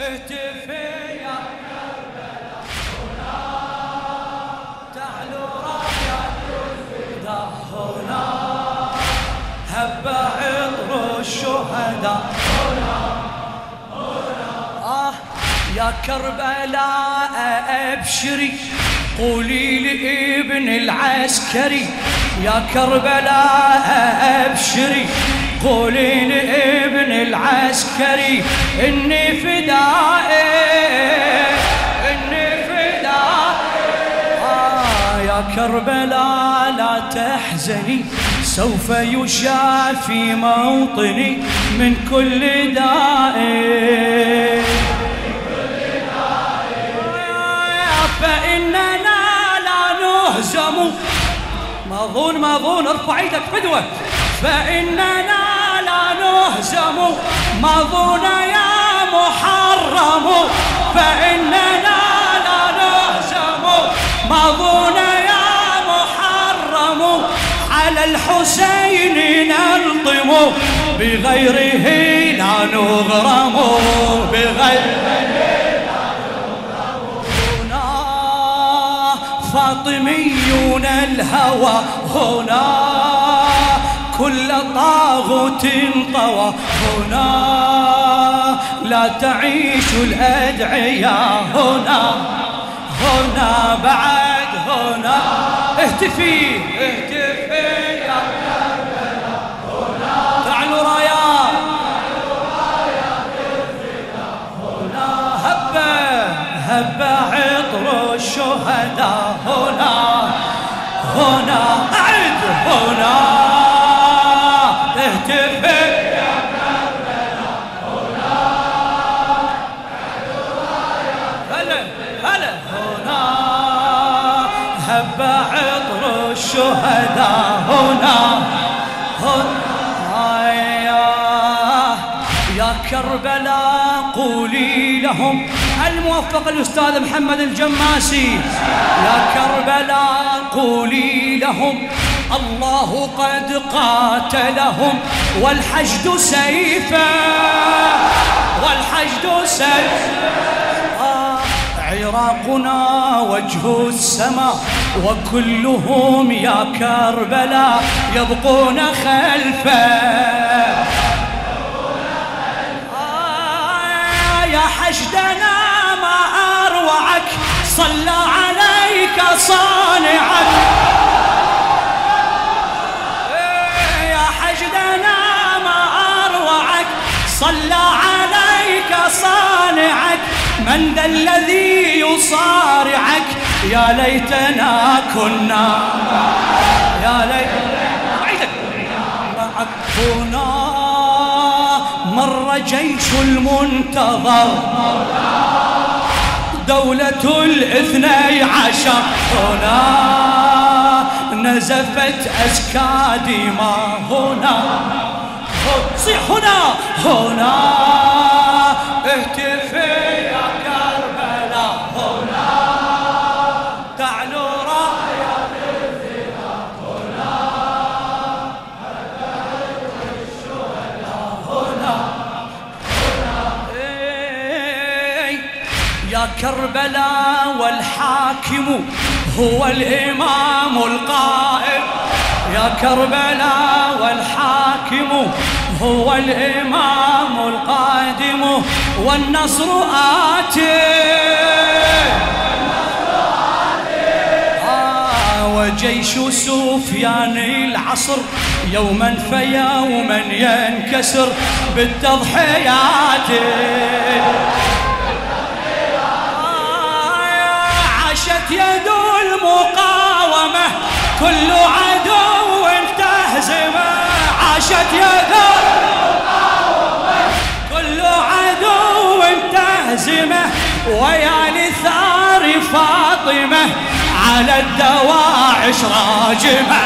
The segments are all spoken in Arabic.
اهتفي يا كربلاء تعلو الشهداء. آه يا كربلاء أبشري. قولي لابن العسكري. يا كربلاء أبشري. قولي لابن العسكري إني فدائي إني فدائي. آه يا كربلاء لا تحزني سوف يشافي موطني من كل داء فإننا لا نهزم. مظون مظون ارفع إيدك فدوة فإننا نهزم مظون يا محرم. فإننا لا نهزم مظون يا محرم. على الحسين نلطم. بغيره لا نغرم. بغيره فاطميون الهوى. هنا كل طاغوت طوى. هنا لا تعيش الأدعياء هنا هنا بعد هنا. اهتفي اهتفي يا هنا تعالوا رايات هنا هبة هبة عطر الشهداء. الشهداء هنا. هنا يا كربلاء قولي لهم. الموفق الأستاذ محمد الجماسي؟ يا كربلاء قولي لهم. الله قد قاتلهم. والحشد سيفا. والحشد سيفا. عراقنا وجه السماء وكلهم يا كربلاء يبقون خلفه. آه يا حشدنا ما أروعك صلى عليك صانعك. إيه يا حشدنا ما أروعك صلى عليك صانعك. من ذا الذي يصارعك؟ يا ليتنا كنا. يا ليتنا هنا مر جيش المنتظر. دولة الاثني عشر. هنا نزفت أزكى دماء هنا؟ صيح هنا. هنا. يا كربلاء والحاكم هو الإمام القائم. يا كربلاء والحاكم هو الإمام القادم. والنصر آتي آه وجيش سفيان العصر يوما فيوما ينكسر بالتضحيات. يد المقاومة كل عدو تهزمه عاشت يد المقاومة. كل عدو تهزمه ويا لثار فاطمة على الدواعش راجمة.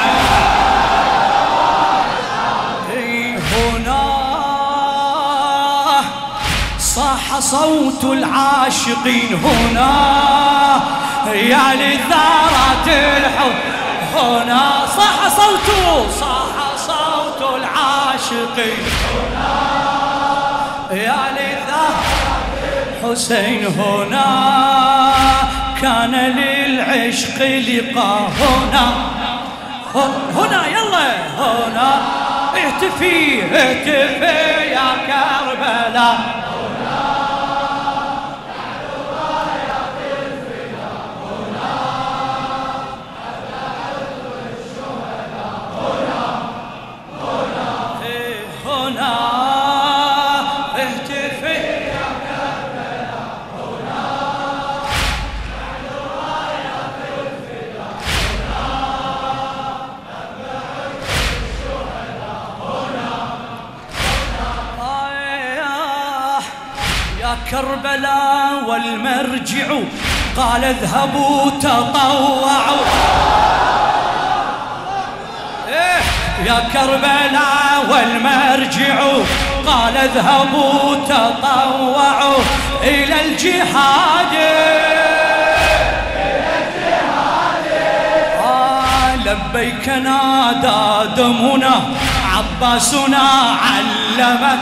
صاح صوت العاشقين هنا. يا لثارات الحب. هنا صاح صوته صاح صوت العاشقين يا لثارات الحسين هنا كان للعشق لقاء. هنا هنا يلا. هنا اهتفي اهتفي يا كربلاء. كربلاء والمرجع قال اذهبوا تطوعوا. إيه يا كربلاء والمرجع قال اذهبوا تطوعوا إلى الجهاد. آه لبيك نادى دمنا عباسنا علمك.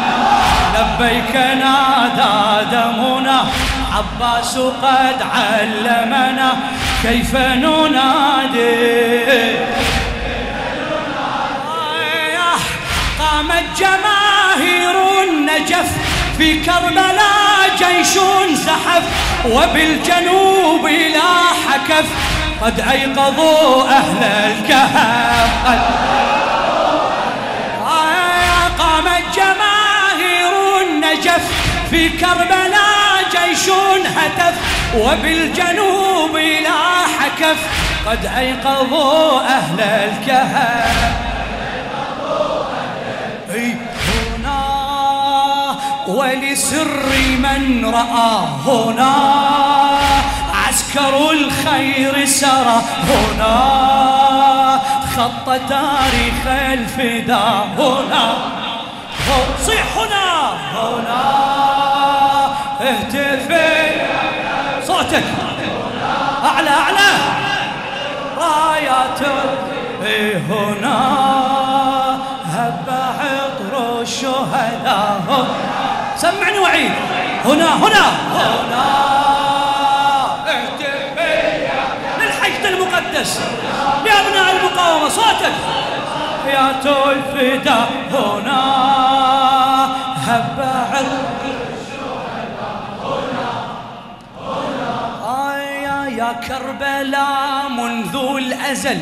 لبيك نادى دمنا. عباس قد علمنا. كيف ننادي؟ قامت جماهير النجف. في كربلاء جيش زحف. وبالجنوب لا حكف. قد أيقظوا أهل الكهف النجف في كربلاء جيش هتف وبالجنوب لا حكف قد أيقظوا أهل الكهف. هنا ولسر من رأى هنا عسكر الخير سرى هنا خط تاريخ الفداء هنا. صيح هنا هنا اهتفي صوتك. أعلى أعلى. رايات هنا. هب عطر الشهداء. سمعني وعيد هنا هنا. هنا. اهتفي للحشد المقدس. يا أبناء المقاومة. صوتك. يا الفدا هنا. هب عرق. يا كربلاء منذ الأزل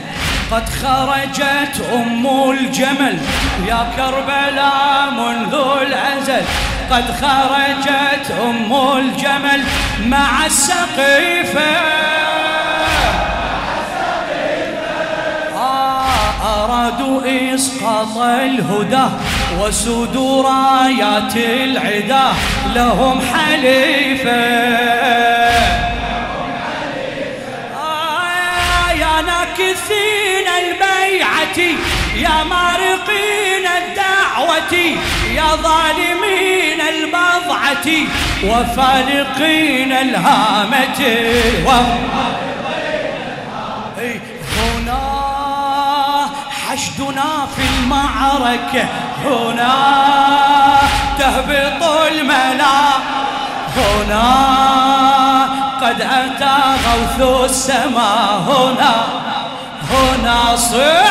قد خرجت أم الجمل. يا كربلاء منذ الأزل قد خرجت أم الجمل مع السقيفة. إسقاط الهدى وسود رايات العدا لهم حليفة. يا ناكثين البيعة يا مارقين الدعوة يا ظالمين البضعة وفارقين الهامة. حشدنا في المعركة هنا تهبط الملا. هنا قد أتى غوث السماء هنا هنا هنا